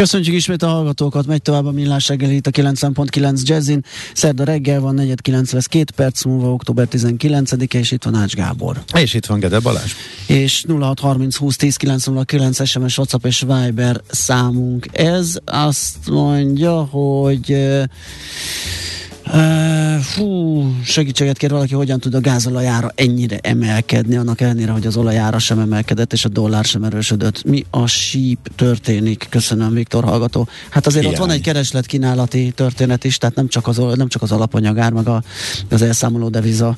Köszönjük ismét a hallgatókat, megy tovább a millás reggel itt a 9.9 Jazzin. Szerda reggel van 4.9 lesz, két perc múlva, október 19-e, és itt van Ács Gábor. És itt van Gede Balázs. És 0630 20 10 909 SMS, WhatsApp és Viber számunk. Ez azt mondja, hogy Uh, fú, segítséget kér valaki, hogyan tud a gázolajára ennyire emelkedni, annak ellenére, hogy az olajára sem emelkedett, és a dollár sem erősödött. Mi a síp történik? Köszönöm, Viktor hallgató. Hát azért Hiány. ott van egy kereslet-kínálati történet is, tehát nem csak az, nem csak az alapanyagár, meg a, az elszámoló deviza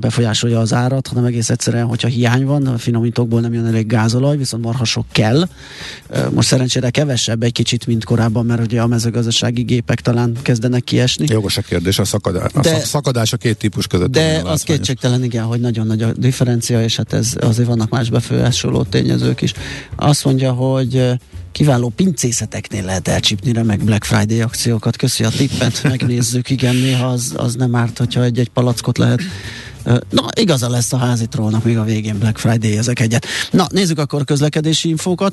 befolyásolja az árat, hanem egész egyszerűen, hogyha hiány van, a finomítókból nem jön elég gázolaj, viszont marha sok kell. Most szerencsére kevesebb egy kicsit, mint korábban, mert ugye a mezőgazdasági gépek talán kezdenek kiesni. Jogos a kérdés kérdés, a, szakadás, de, a szakadás a két típus között. De az kétségtelen, igen, hogy nagyon nagy a differencia, és hát ez azért vannak más befolyásoló tényezők is. Azt mondja, hogy kiváló pincészeteknél lehet elcsípni remek Black Friday akciókat. Köszi a tippet, megnézzük, igen, néha az, az nem árt, hogyha egy-egy palackot lehet Na, igaza lesz a házitrónak még a végén Black Friday ezek egyet. Na, nézzük akkor a közlekedési infókat.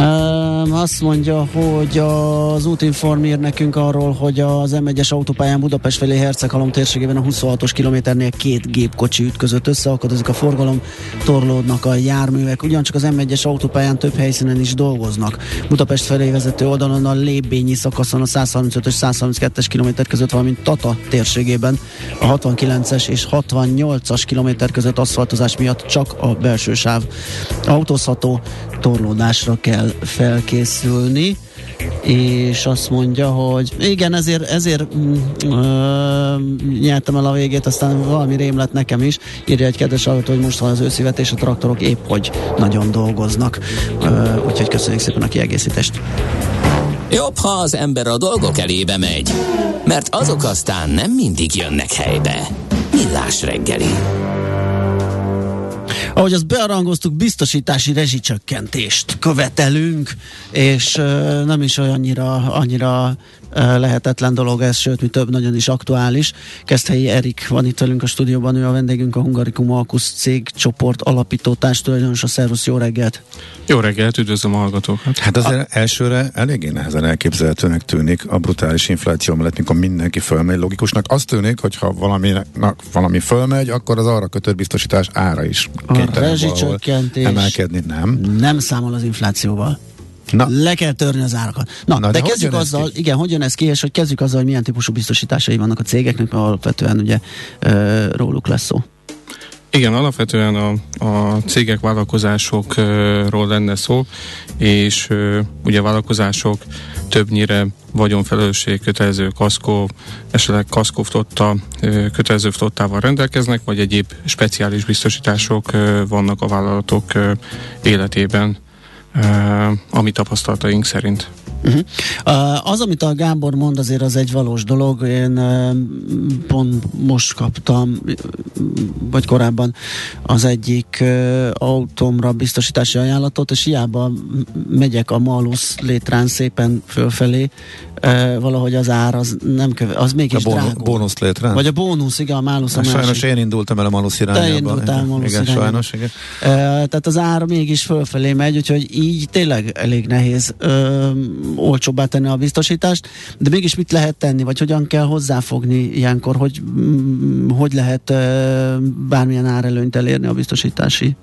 Um, azt mondja, hogy az útinform ír nekünk arról, hogy az M1-es autópályán Budapest felé Herceghalom térségében a 26-os kilométernél két gépkocsi ütközött összeakadozik a forgalom, torlódnak a járművek. Ugyancsak az M1-es autópályán több helyszínen is dolgoznak. Budapest felé vezető oldalon a Lébényi szakaszon a 135-ös 132-es kilométer között, valamint Tata térségében a 69-es és 68-as kilométer között aszfaltozás miatt csak a belső sáv autózható torlódásra kell felkészülni és azt mondja, hogy igen, ezért, ezért mm, ö, nyertem el a végét, aztán valami rém lett nekem is. Írja egy kedves hallgató, hogy most van az őszivet, és a traktorok épp hogy nagyon dolgoznak. Ö, úgyhogy köszönjük szépen a kiegészítést. Jobb, ha az ember a dolgok elébe megy, mert azok aztán nem mindig jönnek helybe. Millás reggeli. Ahogy azt bearangoztuk, biztosítási rezsicsökkentést követelünk, és uh, nem is olyannyira annyira lehetetlen dolog ez, sőt, mi több, nagyon is aktuális. Keszthelyi Erik van itt velünk a stúdióban, ő a vendégünk, a Hungarikum Alkusz cég csoport alapító tulajdonos, a Szervusz, jó reggelt! Jó reggelt, üdvözlöm a hallgatókat! Hát azért a... elsőre eléggé nehezen elképzelhetőnek tűnik a brutális infláció mellett, mikor mindenki fölmegy. Logikusnak azt tűnik, hogyha valami, na, valami fölmegy, akkor az arra kötött biztosítás ára is kénytelen emelkedni, nem? Nem számol az inflációval. Na. Le kell törni az árakat. Na, Na de, de kezdjük azzal, ki? igen, hogy jön ez ki, és hogy kezdjük azzal, hogy milyen típusú biztosításai vannak a cégeknek, mert alapvetően ugye ö, róluk lesz szó. Igen, alapvetően a, a cégek, vállalkozásokról lenne szó, és ugye a vállalkozások többnyire vagyonfelelősség, kötelező kaszkó, esetleg kaszkóftotta, kötelező flottával rendelkeznek, vagy egyéb speciális biztosítások vannak a vállalatok életében a mi tapasztalataink szerint. Uh-huh. Uh, az, amit a Gábor mond, azért az egy valós dolog. Én pont most kaptam, vagy korábban az egyik autómra biztosítási ajánlatot, és hiába megyek a Malus létrán szépen fölfelé, valahogy az ár az nem köve, az mégis a bónusz, bónusz létrán? Vagy a bónusz, igen, a Malus a Sajnos másik. én indultam el a Malus irányába. Te indultál Malus igen, irányába. sajnos, igen. Tehát az ár mégis fölfelé megy, úgyhogy így tényleg elég nehéz uh, olcsóbbá tenni a biztosítást, de mégis mit lehet tenni, vagy hogyan kell hozzáfogni ilyenkor, hogy mm, hogy lehet bármilyen árelőnyt elérni a biztosítási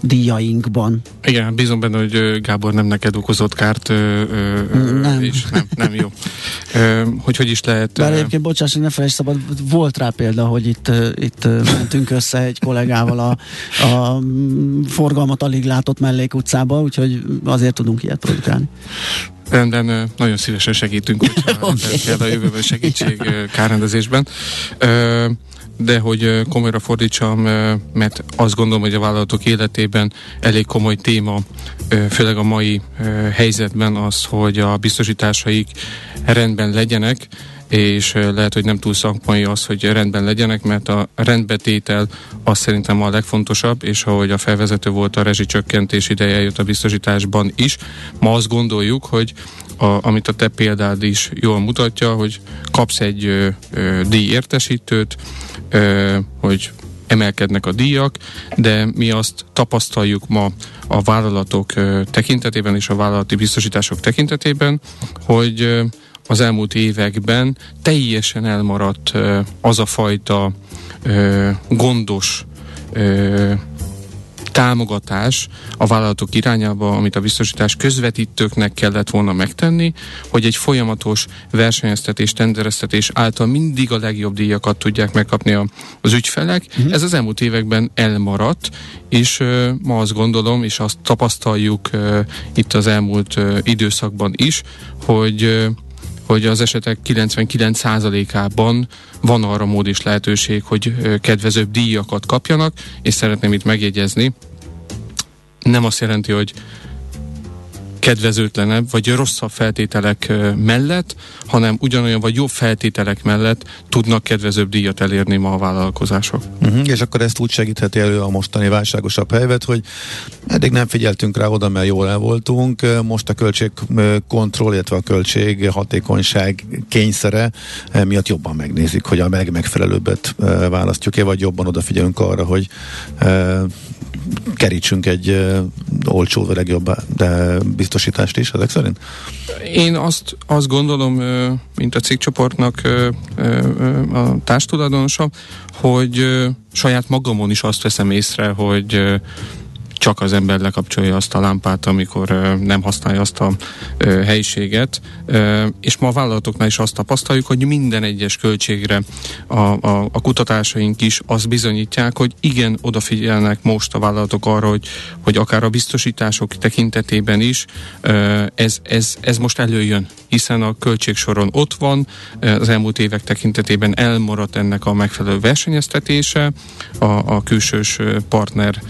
díjainkban? Igen, bízom benne, hogy Gábor nem neked okozott kárt, nem. és nem, nem jó. Hogy hogy is lehet... Bár egyébként, bocsáss, ne felejtsd szabad, volt rá példa, hogy itt, itt mentünk össze egy kollégával a, a forgalmat alig látott mellékutcába, úgyhogy azért tudunk ilyet produkálni. Rendben, nagyon szívesen segítünk, hogyha okay. kell a jövőben segítség kárrendezésben. De hogy komolyra fordítsam, mert azt gondolom, hogy a vállalatok életében elég komoly téma, főleg a mai helyzetben az, hogy a biztosításaik rendben legyenek, és lehet, hogy nem túl szakmai az, hogy rendben legyenek, mert a rendbetétel az szerintem a legfontosabb, és ahogy a felvezető volt a rezsicsökkentés ideje jött a biztosításban is, ma azt gondoljuk, hogy a, amit a te példád is jól mutatja, hogy kapsz egy ö, díjértesítőt, hogy emelkednek a díjak, de mi azt tapasztaljuk ma a vállalatok tekintetében és a vállalati biztosítások tekintetében, hogy az elmúlt években teljesen elmaradt az a fajta gondos támogatás a vállalatok irányába, amit a biztosítás közvetítőknek kellett volna megtenni, hogy egy folyamatos versenyeztetés, tendereztetés által mindig a legjobb díjakat tudják megkapni a, az ügyfelek. Uh-huh. Ez az elmúlt években elmaradt, és uh, ma azt gondolom, és azt tapasztaljuk uh, itt az elmúlt uh, időszakban is, hogy uh, hogy az esetek 99%-ában van arra mód és lehetőség, hogy kedvezőbb díjakat kapjanak, és szeretném itt megjegyezni, nem azt jelenti, hogy kedvezőtlenebb vagy rosszabb feltételek mellett, hanem ugyanolyan vagy jobb feltételek mellett tudnak kedvezőbb díjat elérni ma a vállalkozások. Uh-huh, és akkor ezt úgy segítheti elő a mostani válságosabb helyzet, hogy eddig nem figyeltünk rá oda, mert jól el voltunk, most a költségkontroll, illetve a költség hatékonyság kényszere miatt jobban megnézik, hogy a meg megfelelőbbet választjuk-e, vagy jobban odafigyelünk arra, hogy kerítsünk egy olcsó, legjobb de biztosítást is ezek szerint? Én azt, azt gondolom, mint a cikkcsoportnak a társtulajdonosa, hogy saját magamon is azt veszem észre, hogy csak az ember lekapcsolja azt a lámpát, amikor nem használja azt a helyiséget. És ma a vállalatoknál is azt tapasztaljuk, hogy minden egyes költségre a, a, a kutatásaink is azt bizonyítják, hogy igen, odafigyelnek most a vállalatok arra, hogy, hogy akár a biztosítások tekintetében is ez, ez, ez most előjön, hiszen a költségsoron ott van, az elmúlt évek tekintetében elmaradt ennek a megfelelő versenyeztetése, a, a külsős partner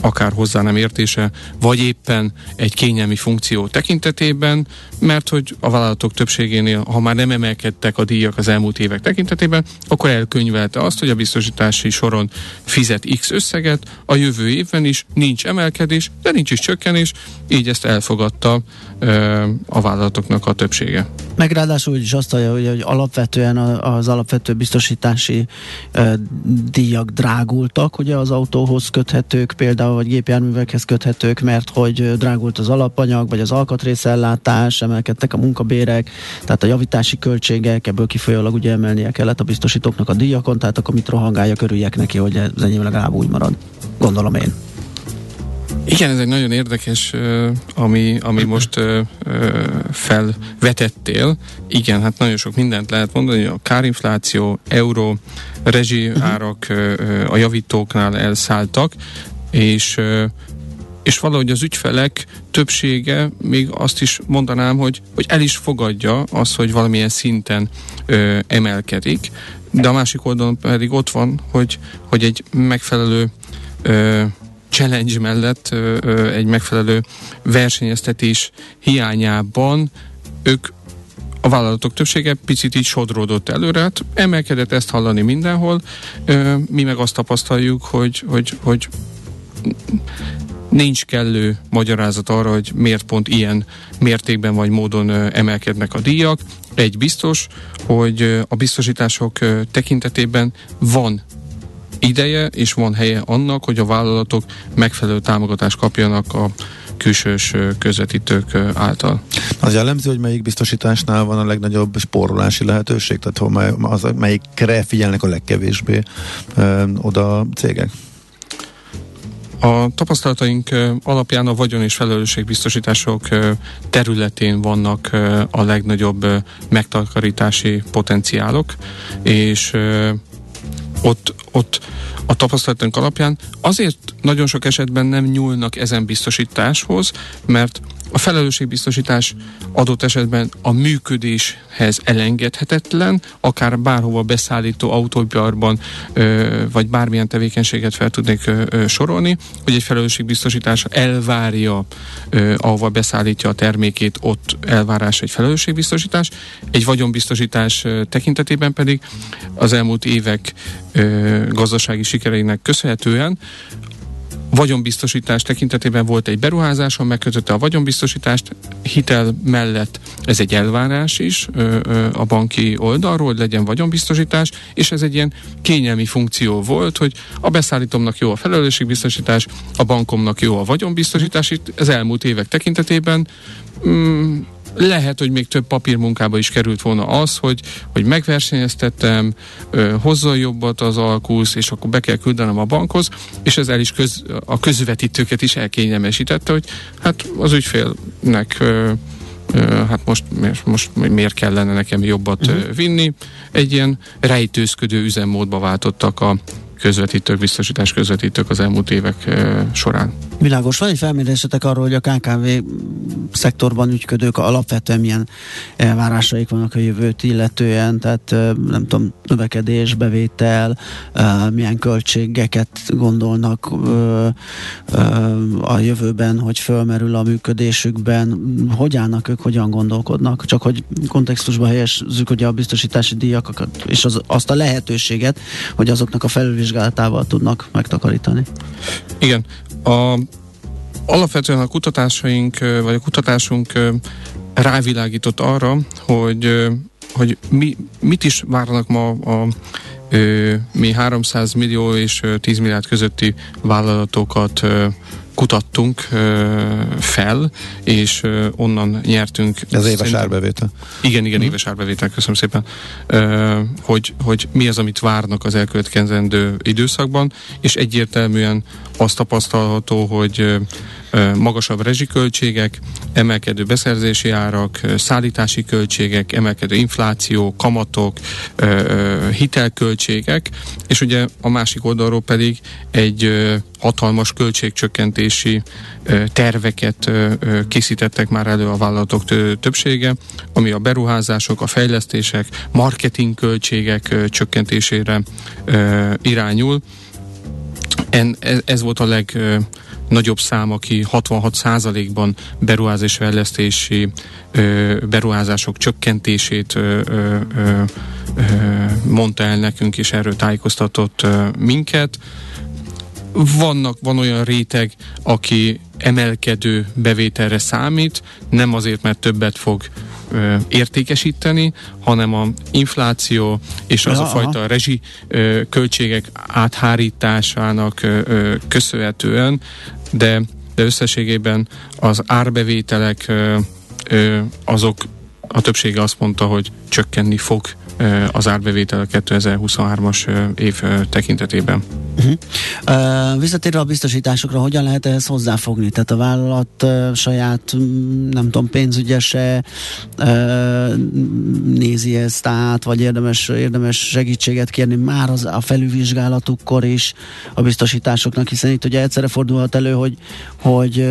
akár hozzá nem értése, vagy éppen egy kényelmi funkció tekintetében, mert hogy a vállalatok többségénél, ha már nem emelkedtek a díjak az elmúlt évek tekintetében, akkor elkönyvelte azt, hogy a biztosítási soron fizet X összeget, a jövő évben is nincs emelkedés, de nincs is csökkenés, így ezt elfogadta ö, a vállalatoknak a többsége. Meg ráadásul is azt hallja, hogy, hogy alapvetően az alapvető biztosítási ö, díjak drágultak, ugye az autóhoz köthetők például, vagy gépjárművekhez köthetők, mert hogy drágult az alapanyag, vagy az alkatrészellátás, emelkedtek a munkabérek, tehát a javítási költségek, ebből kifolyólag ugye emelnie kellett a biztosítóknak a díjakon, tehát akkor mit rohangálja, körüljek neki, hogy ez enyém legalább úgy marad. Gondolom én. Igen, ez egy nagyon érdekes, ami, ami most felvetettél. Igen, hát nagyon sok mindent lehet mondani, a kárinfláció, euró, rezsi árak a javítóknál elszálltak, és és valahogy az ügyfelek többsége még azt is mondanám, hogy, hogy el is fogadja azt, hogy valamilyen szinten ö, emelkedik, de a másik oldalon pedig ott van, hogy, hogy egy megfelelő ö, challenge mellett ö, ö, egy megfelelő versenyeztetés hiányában ők a vállalatok többsége picit így sodródott előre, hát emelkedett ezt hallani mindenhol, ö, mi meg azt tapasztaljuk, hogy, hogy, hogy nincs kellő magyarázat arra, hogy miért pont ilyen mértékben vagy módon emelkednek a díjak. Egy biztos, hogy a biztosítások tekintetében van ideje és van helye annak, hogy a vállalatok megfelelő támogatást kapjanak a külsős közvetítők által. Az jellemző, hogy melyik biztosításnál van a legnagyobb spórolási lehetőség? Tehát az, melyikre figyelnek a legkevésbé ö, oda cégek? A tapasztalataink alapján a vagyon és felelősségbiztosítások területén vannak a legnagyobb megtakarítási potenciálok, és ott, ott a tapasztalatunk alapján azért nagyon sok esetben nem nyúlnak ezen biztosításhoz, mert a felelősségbiztosítás adott esetben a működéshez elengedhetetlen, akár bárhova beszállító autógyarban vagy bármilyen tevékenységet fel tudnék sorolni, hogy egy felelősségbiztosítás elvárja, ahova beszállítja a termékét, ott elvárás egy felelősségbiztosítás. Egy vagyonbiztosítás tekintetében pedig az elmúlt évek gazdasági sikereinek köszönhetően vagyonbiztosítás tekintetében volt egy beruházás, megkötötte a vagyonbiztosítást, hitel mellett ez egy elvárás is ö, ö, a banki oldalról, hogy legyen vagyonbiztosítás, és ez egy ilyen kényelmi funkció volt, hogy a beszállítomnak jó a felelősségbiztosítás, a bankomnak jó a vagyonbiztosítás, itt az elmúlt évek tekintetében mm, lehet, hogy még több papírmunkába is került volna az, hogy, hogy megversenyeztettem, hozzon jobbat az alkusz, és akkor be kell küldenem a bankhoz, és ez el is köz, a közvetítőket is elkényelmesítette, hogy hát az ügyfélnek hát most, most miért kellene nekem jobbat uh-huh. vinni. Egy ilyen rejtőzködő üzemmódba váltottak a közvetítők, biztosítás közvetítők az elmúlt évek során. Világos. Van egy felmérésetek arról, hogy a KKV szektorban ügyködők alapvetően milyen elvárásaik vannak a jövőt illetően, tehát nem tudom, növekedés, bevétel, milyen költségeket gondolnak a jövőben, hogy fölmerül a működésükben, hogy állnak ők, hogyan gondolkodnak, csak hogy kontextusba helyezzük ugye a biztosítási díjakat és az, azt a lehetőséget, hogy azoknak a felülvizsgálatával tudnak megtakarítani. Igen, a, alapvetően a kutatásaink, vagy a kutatásunk rávilágított arra, hogy, hogy mi, mit is várnak ma a, mi 300 millió és 10 milliárd közötti vállalatokat kutattunk fel, és onnan nyertünk. Ez éves árbevétel. Igen, igen, uh-huh. éves árbevétel, köszönöm szépen. Hogy, hogy mi az, amit várnak az elkövetkezendő időszakban, és egyértelműen azt tapasztalható, hogy magasabb rezsiköltségek, emelkedő beszerzési árak, szállítási költségek, emelkedő infláció, kamatok, hitelköltségek, és ugye a másik oldalról pedig egy hatalmas költségcsökkentési terveket készítettek már elő a vállalatok többsége, ami a beruházások, a fejlesztések, marketing költségek csökkentésére irányul. En, ez volt a legnagyobb szám, aki 66%-ban beruházás fejlesztési beruházások csökkentését mondta el nekünk, és erről tájékoztatott minket. Vannak, van olyan réteg, aki emelkedő bevételre számít, nem azért, mert többet fog ö, értékesíteni, hanem a infláció és az ja, a fajta aha. rezsi ö, költségek áthárításának ö, ö, köszönhetően, de, de összességében az árbevételek ö, ö, azok a többsége azt mondta, hogy csökkenni fog az árbevétel a 2023-as év tekintetében. Uh-huh. Uh, visszatérve a biztosításokra, hogyan lehet ehhez hozzáfogni? Tehát a vállalat saját, nem tudom, pénzügyese nézi ezt át, vagy érdemes, érdemes segítséget kérni már az, a felülvizsgálatukkor is a biztosításoknak, hiszen itt ugye egyszerre fordulhat elő, hogy, hogy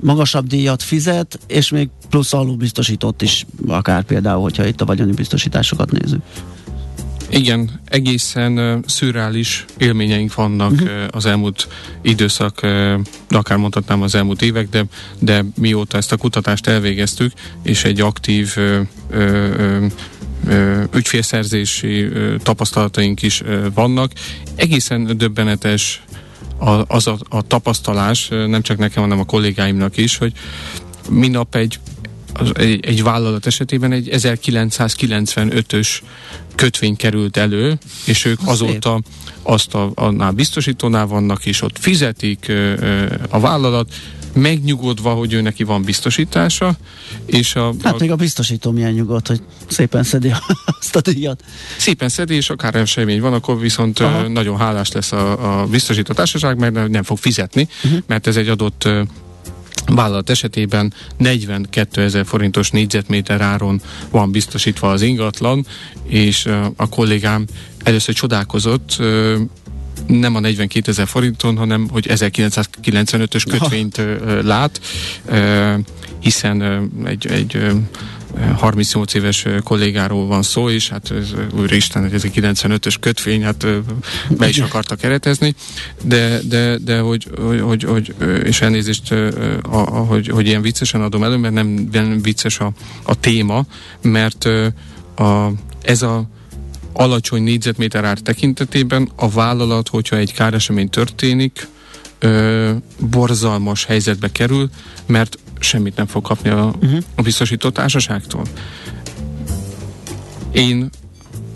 magasabb díjat fizet, és még plusz alulbiztosított is, akár például, hogyha itt a vagyoni biztosításokat nézzük. Igen, egészen uh, szürreális élményeink vannak uh-huh. uh, az elmúlt időszak, uh, akár mondhatnám az elmúlt évek, de, de mióta ezt a kutatást elvégeztük, és egy aktív uh, uh, ügyfélszerzési tapasztalataink is vannak. Egészen döbbenetes a, az a, a tapasztalás, nem csak nekem, hanem a kollégáimnak is, hogy minap egy az, egy, egy vállalat esetében egy 1995-ös kötvény került elő, és ők az azóta azt a, annál biztosítónál vannak, és ott fizetik ö, ö, a vállalat, megnyugodva, hogy ő neki van biztosítása, és a... Hát a, még a biztosító milyen nyugodt, hogy szépen szedi azt a díjat. Szépen szedi, és akár esemény van, akkor viszont Aha. nagyon hálás lesz a, a biztosító társaság, mert nem fog fizetni, uh-huh. mert ez egy adott vállalat esetében 42 ezer forintos négyzetméter áron van biztosítva az ingatlan, és a kollégám először csodálkozott, nem a 42 ezer forinton, hanem hogy 1995-ös kötvényt lát, hiszen egy, egy 38 éves kollégáról van szó, és hát úristen, hogy ez egy 95-ös kötvény, hát be is akarta keretezni, de, de, de hogy, hogy, hogy, hogy és elnézést, hogy, hogy ilyen viccesen adom elő, mert nem, nem vicces a, a téma, mert a, ez a alacsony négyzetméter ár tekintetében a vállalat, hogyha egy káresemény történik, ö, borzalmas helyzetbe kerül, mert semmit nem fog kapni a, uh-huh. a biztosító társaságtól. Én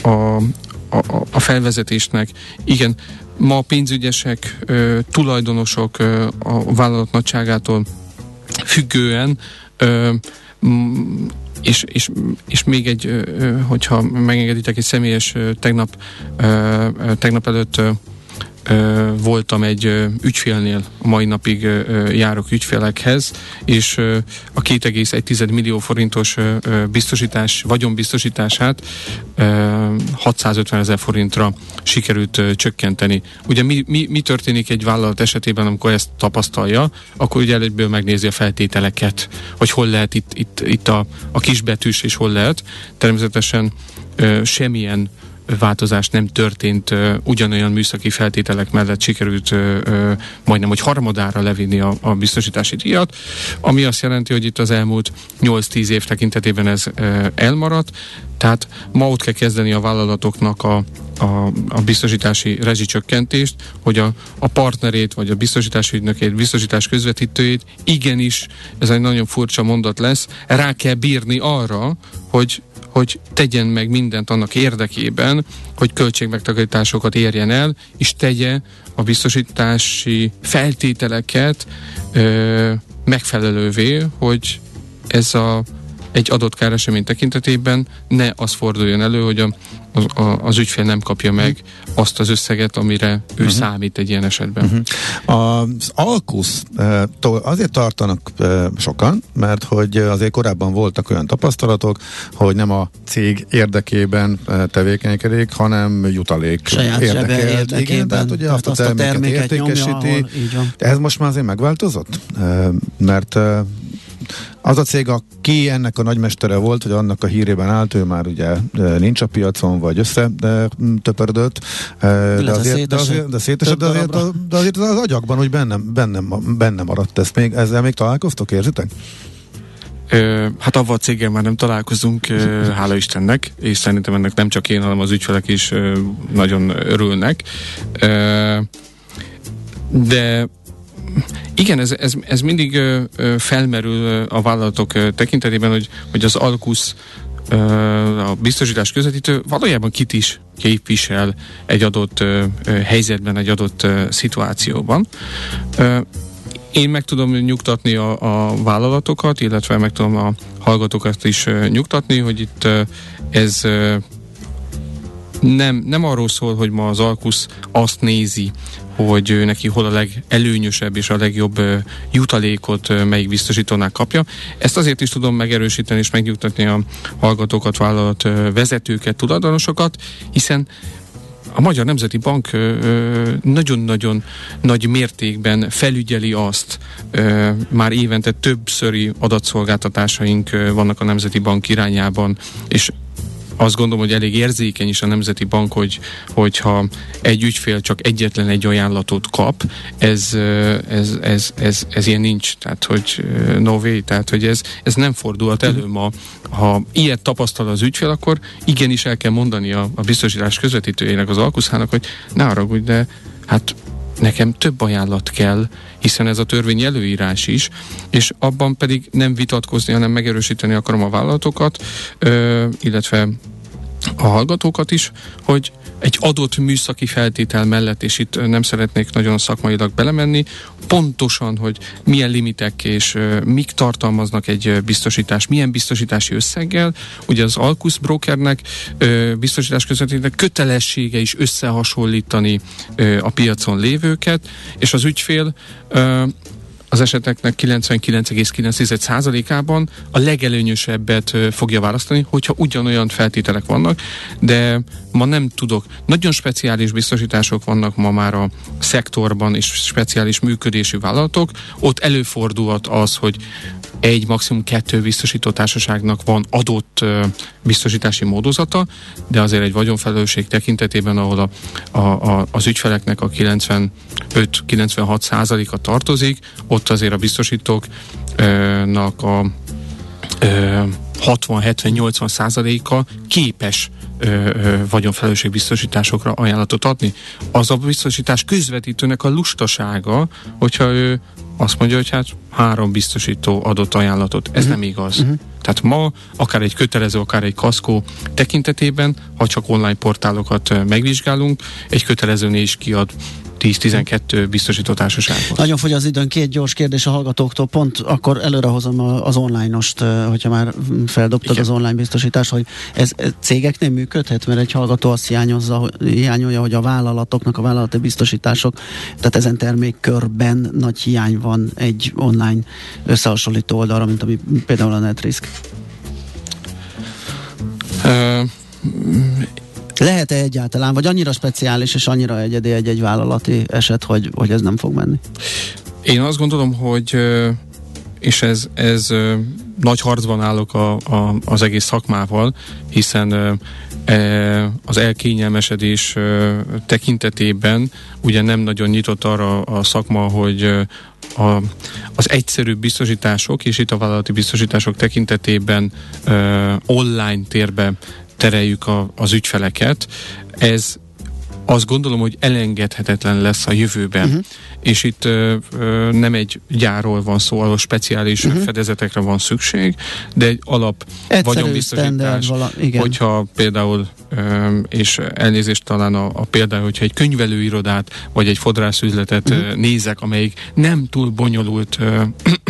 a, a, a felvezetésnek, igen, ma a pénzügyesek, ö, tulajdonosok ö, a vállalat nagyságától függően ö, és, és, és még egy, hogyha megengeditek, egy személyes tegnap, tegnap előtt voltam egy ügyfélnél, mai napig járok ügyfélekhez, és a 2,1 millió forintos biztosítás, vagyonbiztosítását ö, 650 ezer forintra sikerült csökkenteni. Ugye mi, mi, mi történik egy vállalat esetében, amikor ezt tapasztalja, akkor ugye egyből megnézi a feltételeket, hogy hol lehet itt, itt, itt a, a kisbetűs, és hol lehet. Természetesen semmilyen változás nem történt, ugyanolyan műszaki feltételek mellett sikerült majdnem, hogy harmadára levinni a, a biztosítási díjat, ami azt jelenti, hogy itt az elmúlt 8-10 év tekintetében ez elmaradt, tehát ma ott kell kezdeni a vállalatoknak a, a, a biztosítási rezsicsökkentést, hogy a, a partnerét, vagy a biztosítási ügynökét, biztosítás közvetítőjét igenis, ez egy nagyon furcsa mondat lesz, rá kell bírni arra, hogy hogy tegyen meg mindent annak érdekében, hogy költségmegtakarításokat érjen el, és tegye a biztosítási feltételeket ö, megfelelővé, hogy ez a egy adott káresemény tekintetében ne az forduljon elő, hogy a, a, az ügyfél nem kapja meg azt az összeget, amire ő uh-huh. számít egy ilyen esetben. Uh-huh. Az alkusz azért tartanak sokan, mert hogy azért korábban voltak olyan tapasztalatok, hogy nem a cég érdekében tevékenykedik, hanem jutalék Saját érdekelt. Igen, tehát ugye azt a terméket, a terméket értékesíti. Nyomja, ahol, ez most már azért megváltozott? Mert az a cég, aki ennek a nagymestere volt, hogy annak a hírében állt, ő már ugye nincs a piacon, vagy össze de, töpördött. De azért, de azért, de szétesett, de azért, de azért az agyakban úgy bennem, bennem, bennem maradt ezt még. Ezzel még találkoztok, érzitek? Hát avval a céggel már nem találkozunk, hála Istennek, és szerintem ennek nem csak én, hanem az ügyfelek is nagyon örülnek. De igen, ez, ez, ez mindig felmerül a vállalatok tekintetében, hogy, hogy az Alkusz a biztosítás közvetítő valójában kit is képvisel egy adott helyzetben, egy adott szituációban. Én meg tudom nyugtatni a, a vállalatokat, illetve meg tudom a hallgatókat is nyugtatni, hogy itt ez nem, nem arról szól, hogy ma az Alkusz azt nézi, hogy neki hol a legelőnyösebb és a legjobb jutalékot melyik biztosítónál kapja. Ezt azért is tudom megerősíteni és megnyugtatni a hallgatókat, vállalat vezetőket, tulajdonosokat, hiszen a Magyar Nemzeti Bank nagyon-nagyon nagy mértékben felügyeli azt, már évente többszöri adatszolgáltatásaink vannak a Nemzeti Bank irányában, és azt gondolom, hogy elég érzékeny is a Nemzeti Bank, hogy, hogyha egy ügyfél csak egyetlen egy ajánlatot kap, ez, ez, ez, ez, ez ilyen nincs, tehát hogy no way, tehát hogy ez, ez nem fordulhat elő ma. Ha ilyet tapasztal az ügyfél, akkor igenis el kell mondani a, a biztosítás közvetítőjének, az alkuszának, hogy ne haragudj, de hát nekem több ajánlat kell, hiszen ez a törvény előírás is, és abban pedig nem vitatkozni, hanem megerősíteni akarom a vállalatokat, illetve a hallgatókat is, hogy egy adott műszaki feltétel mellett, és itt nem szeretnék nagyon szakmailag belemenni, pontosan, hogy milyen limitek és mik tartalmaznak egy biztosítás, milyen biztosítási összeggel. Ugye az Alkus brokernek biztosítás közvetítőnek kötelessége is összehasonlítani a piacon lévőket, és az ügyfél az eseteknek 99,9%-ában a legelőnyösebbet fogja választani, hogyha ugyanolyan feltételek vannak, de ma nem tudok. Nagyon speciális biztosítások vannak ma már a szektorban, és speciális működésű vállalatok. Ott előfordulhat az, hogy egy, maximum kettő biztosító társaságnak van adott biztosítási módozata, de azért egy vagyonfelelősség tekintetében, ahol a, a, a, az ügyfeleknek a 95-96 százaléka tartozik, ott azért a biztosítóknak a 60-70-80 százaléka képes vagyonfelelősségbiztosításokra ajánlatot adni. Az a biztosítás közvetítőnek a lustasága, hogyha ő azt mondja, hogy hát három biztosító adott ajánlatot. Ez uh-huh. nem igaz. Uh-huh. Tehát ma akár egy kötelező, akár egy kaszkó tekintetében, ha csak online portálokat megvizsgálunk, egy kötelezőnél is kiad 10-12 biztosító társasághoz. Nagyon fogy az időn, két gyors kérdés a hallgatóktól, pont akkor előrehozom az online-ost, hogyha már feldobtad Igen. az online biztosítás, hogy ez, ez cégeknél működhet, mert egy hallgató azt hiányozza, hiányolja, hogy a vállalatoknak, a vállalati biztosítások, tehát ezen termékkörben nagy hiány van egy online összehasonlító oldalra, mint ami például a NetRisk. Uh, lehet-e egyáltalán, vagy annyira speciális és annyira egyedi egy-egy vállalati eset, hogy, hogy ez nem fog menni? Én azt gondolom, hogy és ez, ez nagy harcban állok a, a, az egész szakmával, hiszen e, az elkényelmesedés tekintetében ugye nem nagyon nyitott arra a szakma, hogy a, az egyszerűbb biztosítások, és itt a vállalati biztosítások tekintetében online térbe tereljük a, az ügyfeleket, ez azt gondolom, hogy elengedhetetlen lesz a jövőben. Uh-huh. És itt ö, ö, nem egy gyárról van szó, ahol speciális uh-huh. fedezetekre van szükség, de egy alap Egyszerű, vagyonbiztosítás, vala, igen. hogyha például, és elnézést talán a, a például, hogyha egy könyvelőirodát, vagy egy fodrászüzletet uh-huh. nézek, amelyik nem túl bonyolult ö,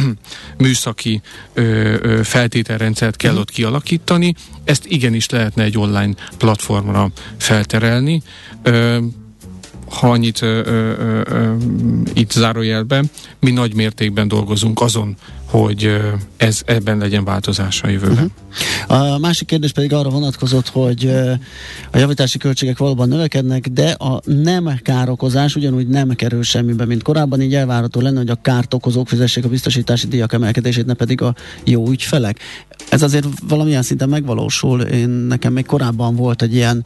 műszaki ö, feltételrendszert kell uh-huh. ott kialakítani, ezt igenis lehetne egy online platformra felterelni. Ha annyit ö, ö, ö, itt zárójelben, mi nagy mértékben dolgozunk azon, hogy ez ebben legyen változás a jövőben. Uh-huh. A másik kérdés pedig arra vonatkozott, hogy a javítási költségek valóban növekednek, de a nem károkozás ugyanúgy nem kerül semmibe, mint korábban, így elvárható lenne, hogy a kárt okozók fizessék a biztosítási díjak emelkedését, ne pedig a jó ügyfelek. Ez azért valamilyen szinten megvalósul. Én nekem még korábban volt egy ilyen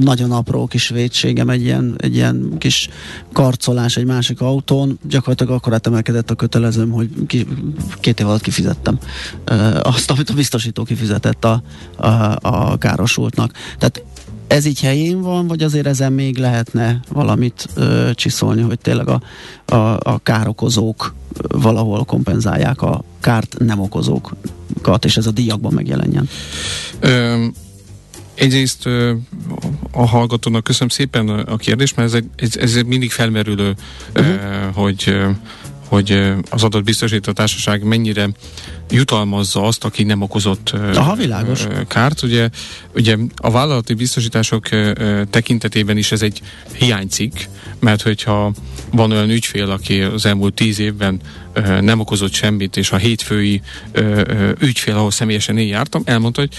nagyon apró kis vétségem, egy ilyen, egy ilyen kis karcolás egy másik autón, gyakorlatilag akkor emelkedett a kötelezőm, hogy ki, két év alatt kifizettem azt, amit a biztosító kifizetett a, a, a károsultnak. Tehát ez így helyén van, vagy azért ezen még lehetne valamit ö, csiszolni, hogy tényleg a, a, a károkozók valahol kompenzálják a kárt nem okozókat, és ez a díjakban megjelenjen? Ö, egyrészt ö, a hallgatónak köszönöm szépen a kérdést, mert ez, egy, ez, ez mindig felmerülő, uh-huh. ö, hogy hogy az adott biztosító társaság mennyire jutalmazza azt, aki nem okozott Aha, világos. kárt. Ugye, ugye a vállalati biztosítások tekintetében is ez egy hiánycikk, mert hogyha van olyan ügyfél, aki az elmúlt tíz évben nem okozott semmit, és a hétfői ügyfél, ahol személyesen én jártam, elmondta, hogy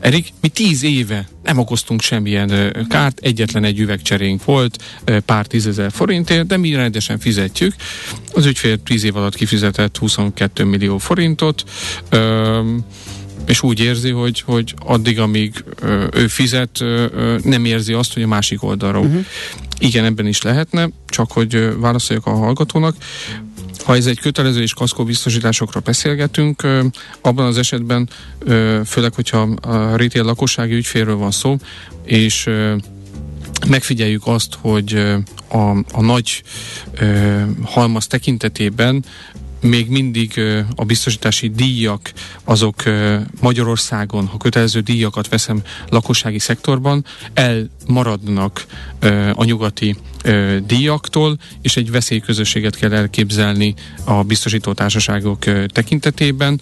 Erik, mi tíz éve nem okoztunk semmilyen kárt, egyetlen egy üvegcserénk volt, pár tízezer forintért, de mi rendesen fizetjük. Az ügyfél tíz év alatt kifizetett 22 millió forintot, és úgy érzi, hogy, hogy addig, amíg ő fizet, nem érzi azt, hogy a másik oldalról. Uh-huh. Igen, ebben is lehetne, csak hogy válaszoljak a hallgatónak. Ha ez egy kötelező és kaszkó biztosításokra beszélgetünk, abban az esetben, főleg, hogyha a retail lakossági ügyfélről van szó, és megfigyeljük azt, hogy a, a nagy halmaz tekintetében még mindig a biztosítási díjak azok Magyarországon, ha kötelező díjakat veszem lakossági szektorban, elmaradnak a nyugati díjaktól, és egy veszélyközösséget kell elképzelni a biztosítótársaságok tekintetében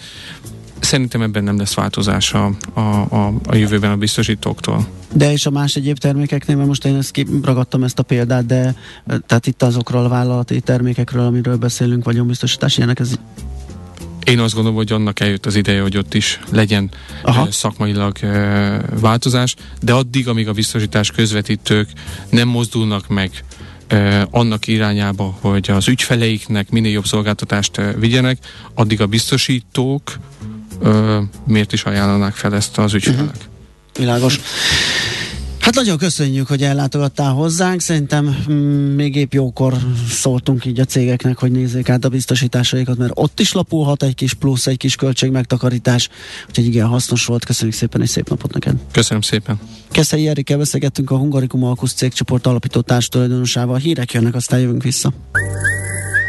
Szerintem ebben nem lesz változás a, a, a, a jövőben a biztosítóktól. De és a más egyéb termékeknél, mert most én ezt ragadtam ezt a példát, de tehát itt azokról a vállalati termékekről, amiről beszélünk, vagyonbiztosítás, ilyenek ez én azt gondolom, hogy annak eljött az ideje, hogy ott is legyen Aha. szakmailag változás, de addig, amíg a biztosítás közvetítők nem mozdulnak meg annak irányába, hogy az ügyfeleiknek minél jobb szolgáltatást vigyenek, addig a biztosítók miért is ajánlanák fel ezt az ügyfelek. Uh-huh. Világos. Hát nagyon köszönjük, hogy ellátogattál hozzánk. Szerintem mm, még épp jókor szóltunk így a cégeknek, hogy nézzék át a biztosításaikat, mert ott is lapulhat egy kis plusz, egy kis költség megtakarítás. Úgyhogy igen, hasznos volt. Köszönjük szépen, és szép napot neked. Köszönöm szépen. Keszei Erikkel beszélgettünk a Hungarikum Alkusz cégcsoport alapító társtulajdonosával. Hírek jönnek, aztán jövünk vissza.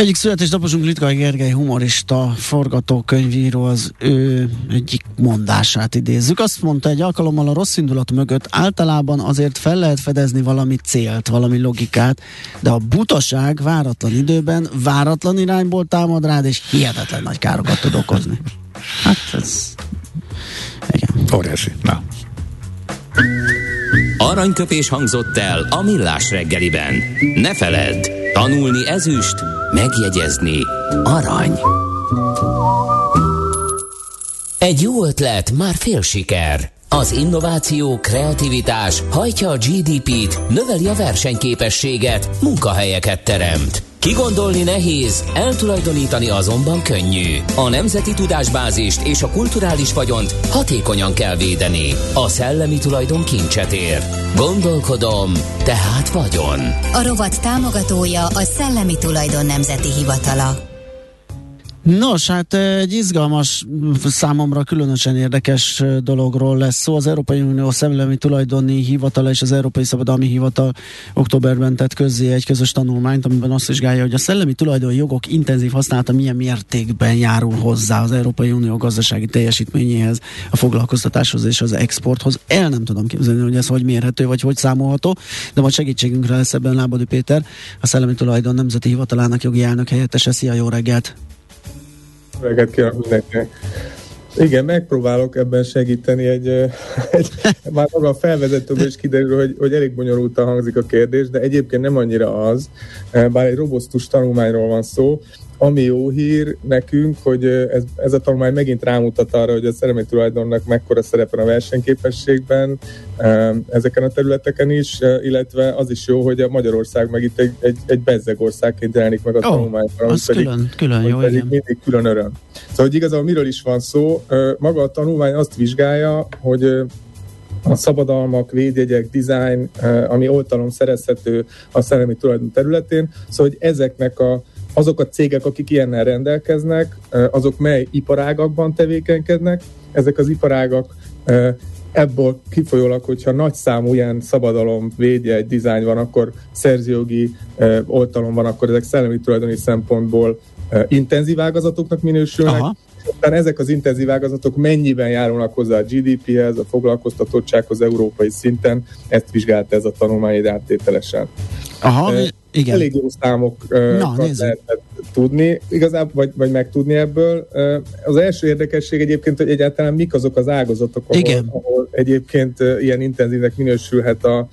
Egyik születésnaposunk Litkai Gergely humorista, forgatókönyvíró az ő egyik mondását idézzük. Azt mondta egy alkalommal a rossz indulat mögött általában azért fel lehet fedezni valami célt, valami logikát, de a butaság váratlan időben, váratlan irányból támad rád, és hihetetlen nagy károkat tud okozni. Hát ez igen. Óriási. Na. Aranyköpés hangzott el a millás reggeliben. Ne feledd, tanulni ezüst, megjegyezni arany. Egy jó ötlet, már fél siker. Az innováció, kreativitás hajtja a GDP-t, növeli a versenyképességet, munkahelyeket teremt. Kigondolni nehéz, eltulajdonítani azonban könnyű. A nemzeti tudásbázist és a kulturális vagyont hatékonyan kell védeni. A szellemi tulajdon kincset ér. Gondolkodom, tehát vagyon. A rovat támogatója a Szellemi Tulajdon Nemzeti Hivatala. Nos, hát egy izgalmas, számomra különösen érdekes dologról lesz szó. Az Európai Unió Szellemi Tulajdoni Hivatala és az Európai Szabadalmi Hivatal októberben tett közzé egy közös tanulmányt, amiben azt vizsgálja, hogy a szellemi tulajdoni jogok intenzív használata milyen mértékben járul hozzá az Európai Unió gazdasági teljesítményéhez, a foglalkoztatáshoz és az exporthoz. El nem tudom képzelni, hogy ez hogy mérhető, vagy hogy számolható, de majd segítségünkre lesz ebben Lábodi Péter, a Szellemi Tulajdon Nemzeti Hivatalának jogi elnök helyettese. Szia, jó reggelt! Reggelt kívánok mindenkinek! Igen, megpróbálok ebben segíteni egy, egy már maga a felvezetőből is kiderül, hogy, hogy elég bonyolultan hangzik a kérdés, de egyébként nem annyira az, bár egy robosztus tanulmányról van szó, ami jó hír nekünk, hogy ez, ez a tanulmány megint rámutat arra, hogy a szellemi tulajdonnak mekkora szerepe a versenyképességben ezeken a területeken is, illetve az is jó, hogy a Magyarország meg itt egy, egy, egy bezzeg országként jelenik meg a oh, tanulmányban. Az pedig, külön, külön jó, pedig igen. mindig külön öröm. Szóval, hogy igazából miről is van szó, maga a tanulmány azt vizsgálja, hogy a szabadalmak, védjegyek, design, ami oltalom szerezhető a szellemi tulajdon területén, szóval, hogy ezeknek a azok a cégek, akik ilyennel rendelkeznek, azok mely iparágakban tevékenykednek, ezek az iparágak ebből kifolyólag, hogyha nagy számú ilyen szabadalom, védje, egy dizájn van, akkor szerzőjogi oltalom van, akkor ezek szellemi tulajdoni szempontból intenzív ágazatoknak minősülnek, Aha. Aztán ezek az intenzív ágazatok mennyiben járulnak hozzá a GDP-hez, a foglalkoztatottsághoz európai szinten, ezt vizsgálta ez a tanulmány áttételesen. Aha, e, igen. Elég jó számokat lehetett tudni, igazából, vagy, vagy megtudni ebből. Az első érdekesség egyébként, hogy egyáltalán mik azok az ágazatok, ahol, igen. ahol egyébként ilyen intenzívnek minősülhet a,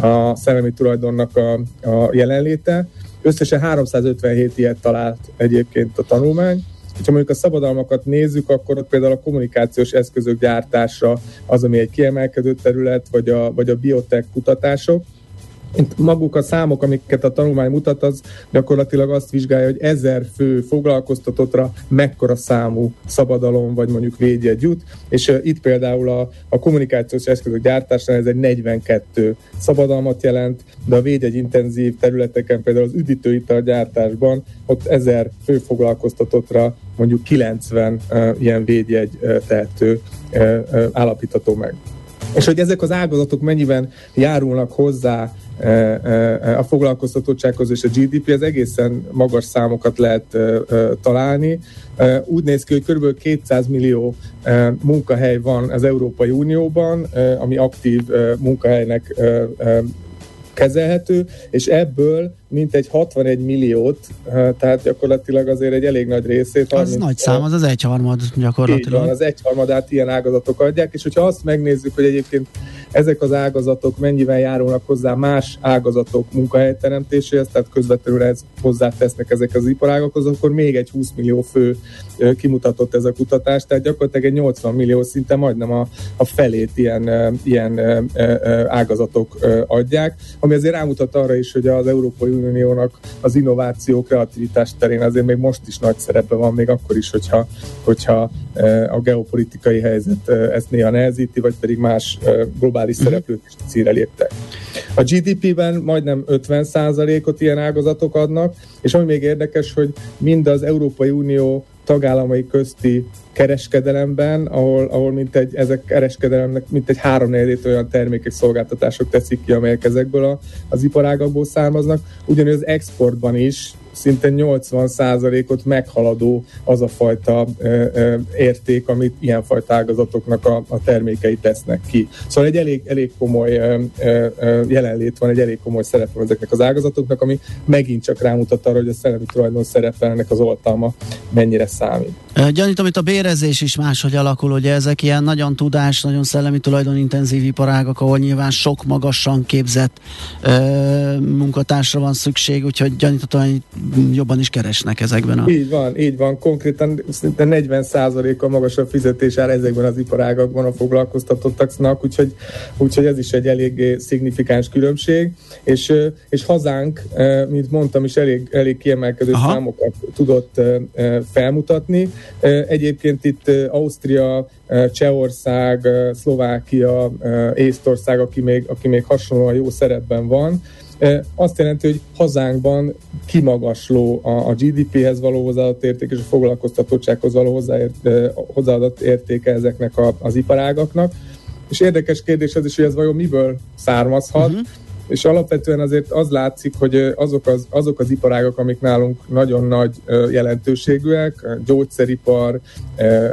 a szellemi tulajdonnak a, a jelenléte. Összesen 357 ilyet talált egyébként a tanulmány ha mondjuk a szabadalmakat nézzük, akkor ott például a kommunikációs eszközök gyártása az, ami egy kiemelkedő terület, vagy a, vagy a biotech kutatások. Maguk a számok, amiket a tanulmány mutat, az gyakorlatilag azt vizsgálja, hogy ezer fő foglalkoztatottra mekkora számú szabadalom, vagy mondjuk védjegy jut, és itt például a, a kommunikációs eszközök gyártásánál ez egy 42 szabadalmat jelent, de a védjegy intenzív területeken, például az üdítőital gyártásban, ott ezer fő foglalkoztatottra mondjuk 90 uh, ilyen védjegy uh, tehető uh, uh, állapítható meg. És hogy ezek az ágazatok mennyiben járulnak hozzá a foglalkoztatottsághoz és a GDP, az egészen magas számokat lehet találni. Úgy néz ki, hogy kb. 200 millió munkahely van az Európai Unióban, ami aktív munkahelynek kezelhető, és ebből mintegy 61 milliót, tehát gyakorlatilag azért egy elég nagy részét. Az nagy szám, az az egyharmad gyakorlatilag. Van, az egyharmadát ilyen ágazatok adják, és hogyha azt megnézzük, hogy egyébként ezek az ágazatok mennyivel járulnak hozzá más ágazatok munkahelyteremtéséhez, tehát közvetlenül ez hozzátesznek ezek az iparágokhoz, akkor még egy 20 millió fő kimutatott ez a kutatás, tehát gyakorlatilag egy 80 millió szinte majdnem a, a felét ilyen, ilyen ágazatok adják, ami azért rámutat arra is, hogy az Európai Uniónak az innováció, kreativitás terén azért még most is nagy szerepe van, még akkor is, hogyha, hogyha a geopolitikai helyzet ezt néha nehezíti, vagy pedig más globális uh-huh. szereplők is célre léptek. A GDP-ben majdnem 50%-ot ilyen ágazatok adnak, és ami még érdekes, hogy mind az Európai Unió tagállamai közti kereskedelemben, ahol, ahol mint egy, ezek kereskedelemnek mint egy három olyan termékek, szolgáltatások teszik ki, amelyek ezekből a, az iparágakból származnak. Ugyanúgy az exportban is szinte 80%-ot meghaladó az a fajta érték, amit ilyenfajta ágazatoknak a, a termékei tesznek ki. Szóval egy elég, elég komoly jelenlét van, egy elég komoly szerep van ezeknek az ágazatoknak, ami megint csak rámutat arra, hogy a szellemi tulajdon szerepelnek az oltalma mennyire számít. Gyanítom, itt a bérezés is máshogy alakul, ugye ezek ilyen nagyon tudás, nagyon szellemi intenzív iparágak, ahol nyilván sok magasan képzett ö, munkatársra van szükség, úgyhogy gyanítom, hogy jobban is keresnek ezekben a... Így van, így van. Konkrétan szinte 40%-a magasabb fizetés áll ezekben az iparágakban a foglalkoztatottaknak, úgyhogy, úgyhogy ez is egy elég szignifikáns különbség. És, és hazánk, mint mondtam is, elég, elég kiemelkedő Aha. számokat tudott felmutatni. Egyébként itt Ausztria, Csehország, Szlovákia, Észtország, aki még, aki még hasonlóan jó szerepben van, azt jelenti, hogy hazánkban kimagasló a, a GDP-hez való hozzáadott érték és a foglalkoztatottsághoz való hozzáért, hozzáadott értéke ezeknek a, az iparágaknak. És érdekes kérdés az is, hogy ez vajon miből származhat. Uh-huh és alapvetően azért az látszik, hogy azok az, azok az iparágak, amik nálunk nagyon nagy jelentőségűek, a gyógyszeripar,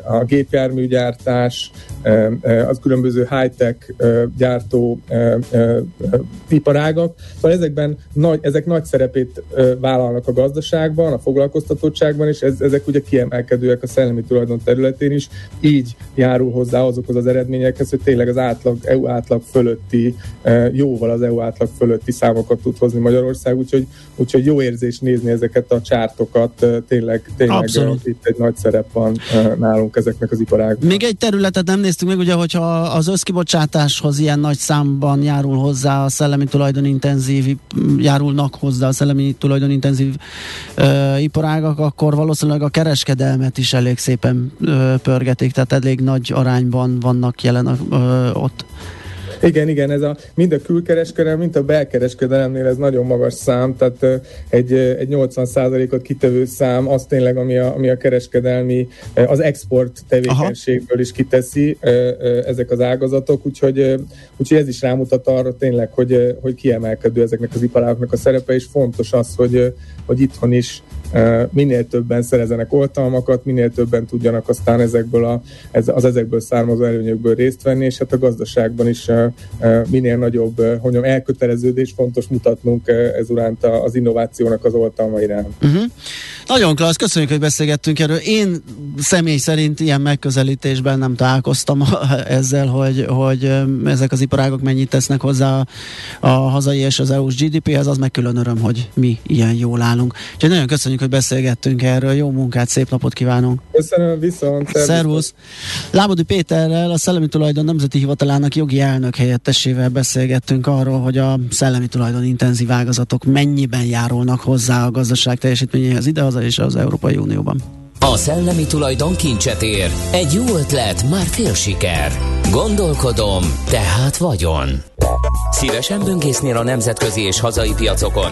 a gépjárműgyártás, az különböző high-tech gyártó iparágak, szóval ezekben nagy, ezek nagy szerepét vállalnak a gazdaságban, a foglalkoztatottságban, és ez, ezek ugye kiemelkedőek a szellemi tulajdon területén is, így járul hozzá azokhoz az eredményekhez, hogy tényleg az átlag, EU átlag fölötti, jóval az EU átlag átlag fölötti számokat tud hozni Magyarország, úgyhogy, úgyhogy jó érzés nézni ezeket a csártokat, tényleg, tényleg Abszolút. itt egy nagy szerep van nálunk ezeknek az iparágoknak. Még egy területet nem néztük meg, ugye, hogyha az összkibocsátáshoz ilyen nagy számban járul hozzá a szellemi tulajdonintenzív, járulnak hozzá a szellemi tulajdonintenzív uh, iparágak, akkor valószínűleg a kereskedelmet is elég szépen uh, pörgetik, tehát elég nagy arányban vannak jelen uh, ott. Igen, igen, ez a, mind a külkereskedelem, mind a belkereskedelemnél ez nagyon magas szám, tehát egy, egy 80%-ot kitevő szám, az tényleg, ami a, ami a kereskedelmi, az export tevékenységből is kiteszi ezek az ágazatok, úgyhogy, úgyhogy ez is rámutat arra tényleg, hogy, hogy kiemelkedő ezeknek az iparágoknak a szerepe, és fontos az, hogy, hogy itthon is minél többen szerezenek oltalmakat, minél többen tudjanak aztán ezekből a, ez, az ezekből származó előnyökből részt venni, és hát a gazdaságban is minél nagyobb mondjam, elköteleződés fontos mutatnunk ezuránt az innovációnak az oltalma iránt. Uh-huh. Nagyon klassz, köszönjük, hogy beszélgettünk erről. Én személy szerint ilyen megközelítésben nem találkoztam ezzel, hogy, hogy ezek az iparágok mennyit tesznek hozzá a, a hazai és az EU-s GDP-hez, az meg külön öröm, hogy mi ilyen jól állunk. Úgyhogy nagyon köszönjük, hogy beszélgettünk erről. Jó munkát, szép napot kívánunk! Köszönöm, viszont! Szervusz! Lábodi Péterrel, a Szellemi Tulajdon Nemzeti Hivatalának jogi elnök helyettesével beszélgettünk arról, hogy a szellemi tulajdon intenzív ágazatok mennyiben járulnak hozzá a gazdaság teljesítményéhez ide haza és az Európai Unióban. A szellemi tulajdon kincset ér. Egy jó ötlet, már fél siker. Gondolkodom, tehát vagyon. Szívesen böngésznél a nemzetközi és hazai piacokon,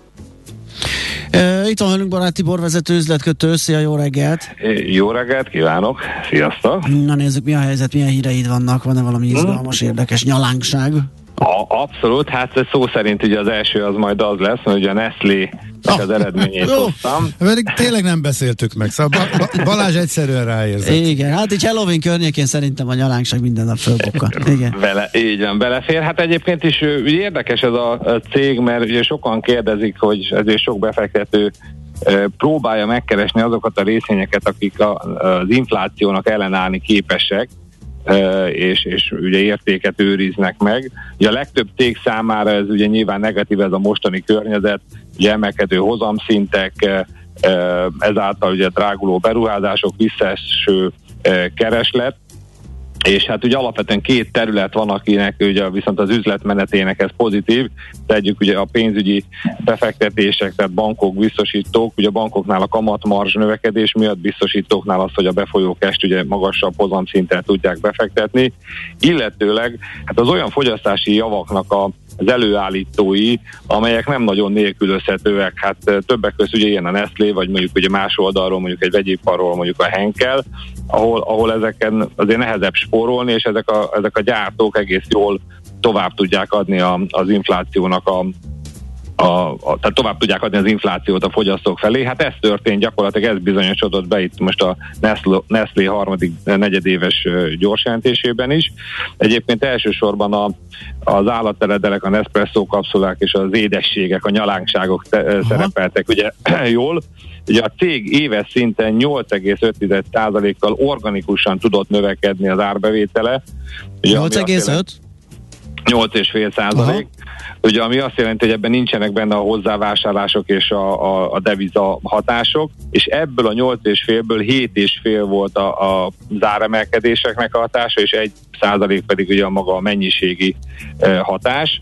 Itt van velünk barát Tibor vezető üzletkötő, szia, jó reggelt! Jó reggelt kívánok, sziasztok! Na nézzük, mi a helyzet, milyen híreid vannak, van-e valami izgalmas, hmm. érdekes nyalánkság? A, abszolút, hát szó szerint ugye az első az majd az lesz, hogy a Nestlé ah, az eredményét jó. hoztam. Pedig tényleg nem beszéltük meg, szóval Balázs egyszerűen ráérzett. Igen, hát így Halloween környékén szerintem a nyalánkság minden nap fölbukka. Igen. Bele, így van, belefér. Hát egyébként is érdekes ez a, cég, mert ugye sokan kérdezik, hogy ezért sok befektető próbálja megkeresni azokat a részvényeket, akik a, az inflációnak ellenállni képesek, és, és ugye értéket őriznek meg. Ugye a legtöbb cég számára ez ugye nyilván negatív ez a mostani környezet, ugye hozamszintek, ezáltal ugye dráguló beruházások, visszaeső kereslet, és hát ugye alapvetően két terület van, akinek ugye viszont az üzletmenetének ez pozitív, tegyük ugye a pénzügyi befektetések, tehát bankok, biztosítók, ugye a bankoknál a kamatmarzs növekedés miatt biztosítóknál az, hogy a befolyó est ugye magasabb hozamszinten tudják befektetni, illetőleg hát az olyan fogyasztási javaknak a az előállítói, amelyek nem nagyon nélkülözhetőek. Hát többek között ugye ilyen a Nestlé, vagy mondjuk ugye más oldalról, mondjuk egy vegyiparról, mondjuk a Henkel, ahol, ahol ezeken azért nehezebb spórolni, és ezek a, ezek a gyártók egész jól tovább tudják adni a, az inflációnak a, a, a, tehát tovább tudják adni az inflációt a fogyasztók felé. Hát ez történt gyakorlatilag, ez bizonyosodott be itt most a Nestlé, Nestlé harmadik negyedéves gyorsjelentésében is. Egyébként elsősorban a, az állatteledelek, a Nespresso kapszulák és az édességek, a nyalánkságok te, szerepeltek ugye jól. Ugye a cég éves szinten 8,5%-kal organikusan tudott növekedni az árbevétele. 8,5? 8,5 százalék. Ugye, ami azt jelenti, hogy ebben nincsenek benne a hozzávásárlások és a, a, a deviza hatások, és ebből a 8,5-ből 7,5 volt a, a záremelkedéseknek a hatása, és 1 százalék pedig ugye a maga a mennyiségi e, hatás.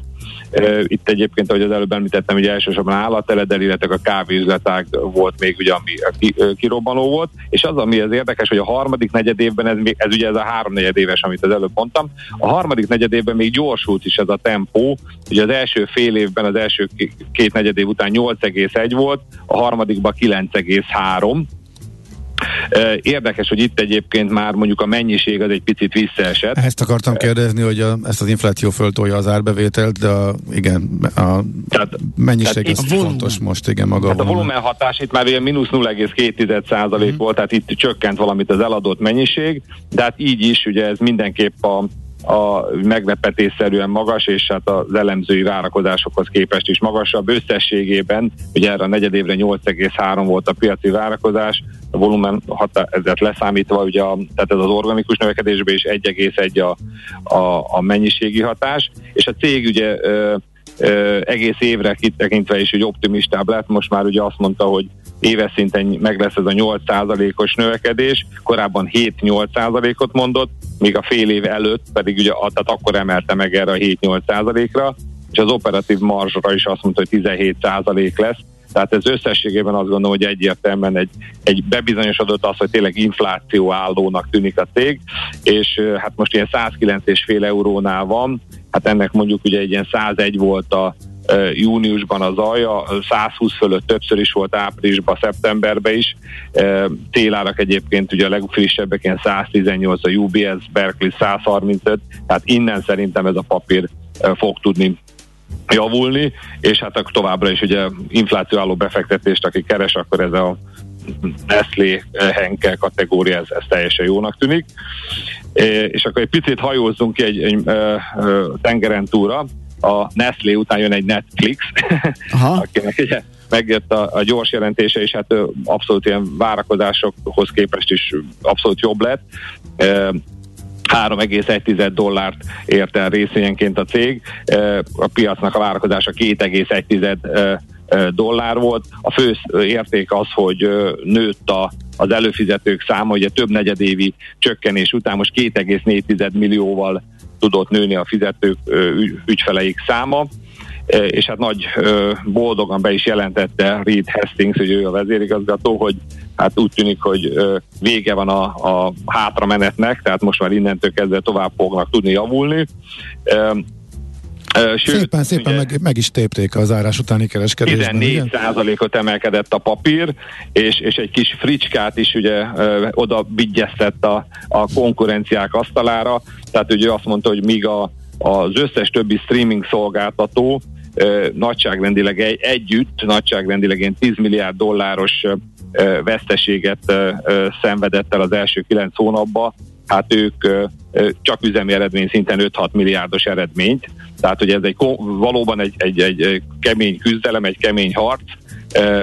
Itt egyébként, ahogy az előbb említettem, ugye elsősorban állateledel, illetve a kávéüzletág volt még, ugye, ami kirobbanó volt, és az, ami az érdekes, hogy a harmadik negyed évben, ez, ez ugye ez a három negyed éves, amit az előbb mondtam, a harmadik negyed évben még gyorsult is ez a tempó, ugye az első fél évben, az első két negyed év után 8,1 volt, a harmadikban 9,3, Érdekes, hogy itt egyébként már mondjuk a mennyiség az egy picit visszaesett. Ezt akartam kérdezni, hogy a, ezt az infláció föltolja az árbevételt, de a, igen, a tehát, mennyiség tehát az fontos most, igen, maga tehát a volumen hatás itt már ilyen mínusz 0,2 százalék mm. volt, tehát itt csökkent valamit az eladott mennyiség, de hát így is ugye ez mindenképp a a meglepetésszerűen magas, és hát az elemzői várakozásokhoz képest is magasabb. Összességében, ugye erre a negyedévre 8,3 volt a piaci várakozás, volumen hatá- ezért leszámítva, ugye a, tehát ez az organikus növekedésben is 1,1 a, a, a mennyiségi hatás, és a cég ugye ö, ö, egész évre kitekintve is hogy optimistább lett, most már ugye azt mondta, hogy éves szinten meg lesz ez a 8%-os növekedés, korábban 7-8%-ot mondott, míg a fél év előtt pedig ugye tehát akkor emelte meg erre a 7-8%-ra, és az operatív marzsra is azt mondta, hogy 17% lesz, tehát ez összességében azt gondolom, hogy egyértelműen egy, egy bebizonyosodott az, hogy tényleg infláció állónak tűnik a cég, és hát most ilyen 109,5 eurónál van, hát ennek mondjuk ugye egy ilyen 101 volt a júniusban az alja, 120 fölött többször is volt áprilisban, szeptemberben is. Télárak egyébként ugye a legfrissebbek ilyen 118, a UBS, Berkeley 135, tehát innen szerintem ez a papír fog tudni javulni, és hát akkor továbbra is ugye infláció álló befektetést, aki keres, akkor ez a Nestlé Henkel kategória, ez, ez teljesen jónak tűnik. És akkor egy picit hajózzunk ki egy, egy, egy tengeren túra, a Nestlé után jön egy Netflix, akinek ugye megjött a, a gyors jelentése, és hát abszolút ilyen várakozásokhoz képest is abszolút jobb lett. 3,1 dollárt ért el részvényenként a cég, a piacnak a várakozása 2,1 dollár volt. A fő érték az, hogy nőtt a az előfizetők száma, ugye több negyedévi csökkenés után most 2,4 millióval tudott nőni a fizetők ügyfeleik száma és hát nagy boldogan be is jelentette Reed Hastings, hogy ő a vezérigazgató, hogy hát úgy tűnik, hogy vége van a, a hátramenetnek, tehát most már innentől kezdve tovább fognak tudni javulni. Sőt, szépen, szépen meg, meg is tépték az árás utáni kereskedésben. 14 százalékot emelkedett a papír, és, és egy kis fricskát is ugye ö, oda vigyeztett a, a konkurenciák asztalára, tehát ugye azt mondta, hogy míg a, az összes többi streaming szolgáltató nagyságrendileg egy, együtt, nagyságrendileg ilyen 10 milliárd dolláros veszteséget szenvedett el az első 9 hónapban, hát ők csak üzemi eredmény szinten 5-6 milliárdos eredményt. Tehát, hogy ez egy valóban egy, egy, egy kemény küzdelem, egy kemény harc,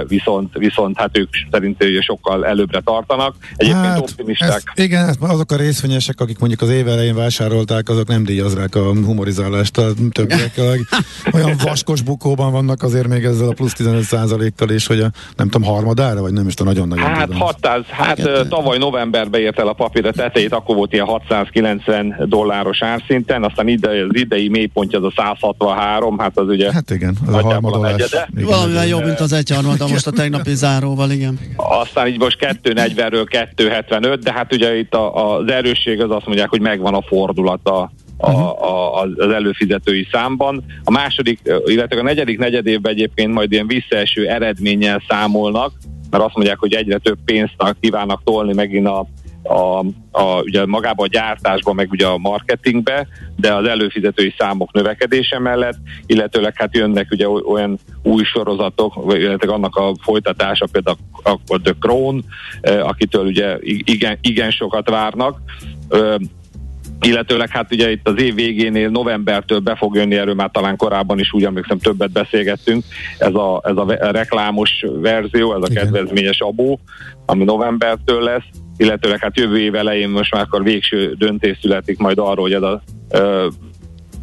viszont, viszont hát ők szerint sokkal előbbre tartanak. Egyébként hát, optimisták. Ez, igen, ez azok a részvényesek, akik mondjuk az év elején vásárolták, azok nem díjazzák a humorizálást a többiekkel. Olyan vaskos bukóban vannak azért még ezzel a plusz 15%-kal is, hogy a nem tudom, harmadára, vagy nem is tudom, nagyon-nagyon Hát, 600, hát tavaly novemberben ért el a papír a tetejét, akkor volt ilyen 690 dolláros árszinten, aztán ide, az idei mélypontja az a 163, hát az ugye hát igen, az a harmadolás. Valamivel jobb, mint az egy harmada most a tegnapi záróval, igen. Aztán így most 240-ről 275, de hát ugye itt a, az erősség az azt mondják, hogy megvan a fordulata a, a, az előfizetői számban. A második, illetve a negyedik negyedévben egyébként majd ilyen visszaeső eredménnyel számolnak, mert azt mondják, hogy egyre több pénzt kívánnak tolni megint a a, a, ugye magába a gyártásba, meg ugye a marketingbe, de az előfizetői számok növekedése mellett, illetőleg hát jönnek ugye olyan új sorozatok, illetve annak a folytatása, például a, The Crown, akitől ugye igen, igen sokat várnak, illetőleg hát ugye itt az év végénél novembertől be fog jönni, erről már talán korábban is úgy emlékszem többet beszélgettünk, ez a, ez a reklámos verzió, ez a kedvezményes abó, ami novembertől lesz, illetőleg hát jövő év elején most már akkor végső döntés születik majd arról, hogy ez a ö,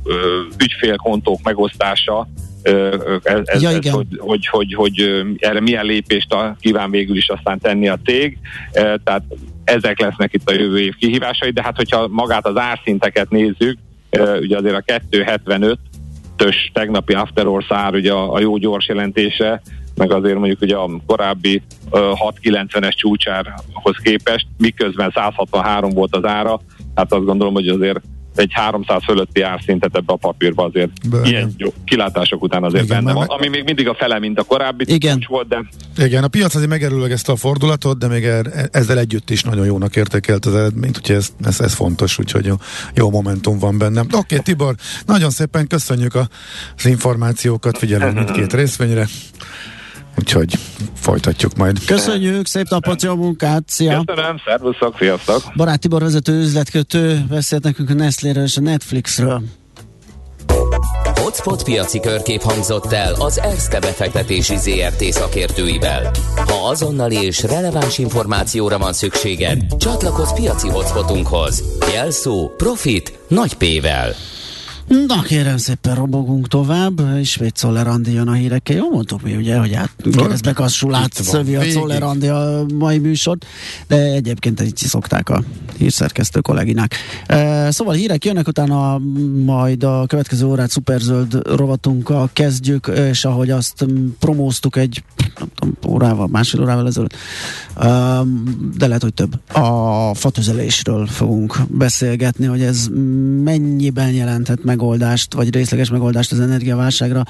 ö, ügyfélkontók megosztása ez, ez, ja, ez, hogy, hogy, hogy, hogy erre milyen lépést a, kíván végül is aztán tenni a cég. Tehát ezek lesznek itt a jövő év kihívásai, de hát hogyha magát az árszinteket nézzük, ugye azért a 275 tös tegnapi After Hours ár, ugye a, a jó gyors jelentése, meg azért mondjuk ugye a korábbi 690-es csúcsárhoz képest, miközben 163 volt az ára, hát azt gondolom, hogy azért egy 300 fölötti árszintet ebbe a papírba azért Be, ilyen jó, kilátások után azért igen, benne van, ami még mindig a fele, mint a korábbi igen. volt, de... Igen, a piac azért megerőlegezte a fordulatot, de még er, ezzel együtt is nagyon jónak értékelt az eredményt, úgyhogy ez, ez, ez fontos, úgyhogy jó, jó momentum van benne. Oké, okay, Tibor, nagyon szépen köszönjük az információkat, figyelünk mindkét részvényre. Úgyhogy folytatjuk majd. Köszönjük, szép napot, jó munkát, szia! Köszönöm, szervuszok, sziasztok! Barát Tibor vezető üzletkötő beszélt nekünk a Nestléről és a Netflixről. Hotspot piaci körkép hangzott el az ERSZTE befektetési ZRT szakértőivel. Ha azonnali és releváns információra van szükséged, csatlakozz piaci hotspotunkhoz. Jelszó Profit nagy P-vel. Na kérem szépen robogunk tovább, ismét Czoller jön a hírekkel. Jó mondtuk mi ugye, hogy hát keresztbe kassul át szövi a Czoller a mai műsort, de egyébként így szokták a hírszerkesztő kolléginák. Szóval hírek jönnek, utána majd a következő órát szuperzöld rovatunkkal kezdjük, és ahogy azt promóztuk egy nem tudom, órával, másfél órával ezelőtt, de lehet, hogy több. A fatüzelésről fogunk beszélgetni, hogy ez mennyiben jelenthet megoldást, vagy részleges megoldást az energiaválságra,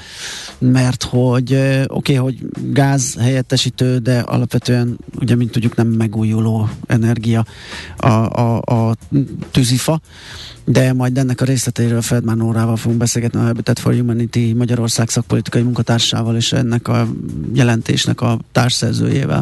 mert hogy oké, okay, hogy gáz helyettesítő, de alapvetően, ugye, mint tudjuk, nem megújuló energia a, a, a tűzifa, de majd ennek a részleteiről Feldmán Nórával fogunk beszélgetni a Habitat for Humanity Magyarország szakpolitikai munkatársával és ennek a jelentésnek a társszerzőjével.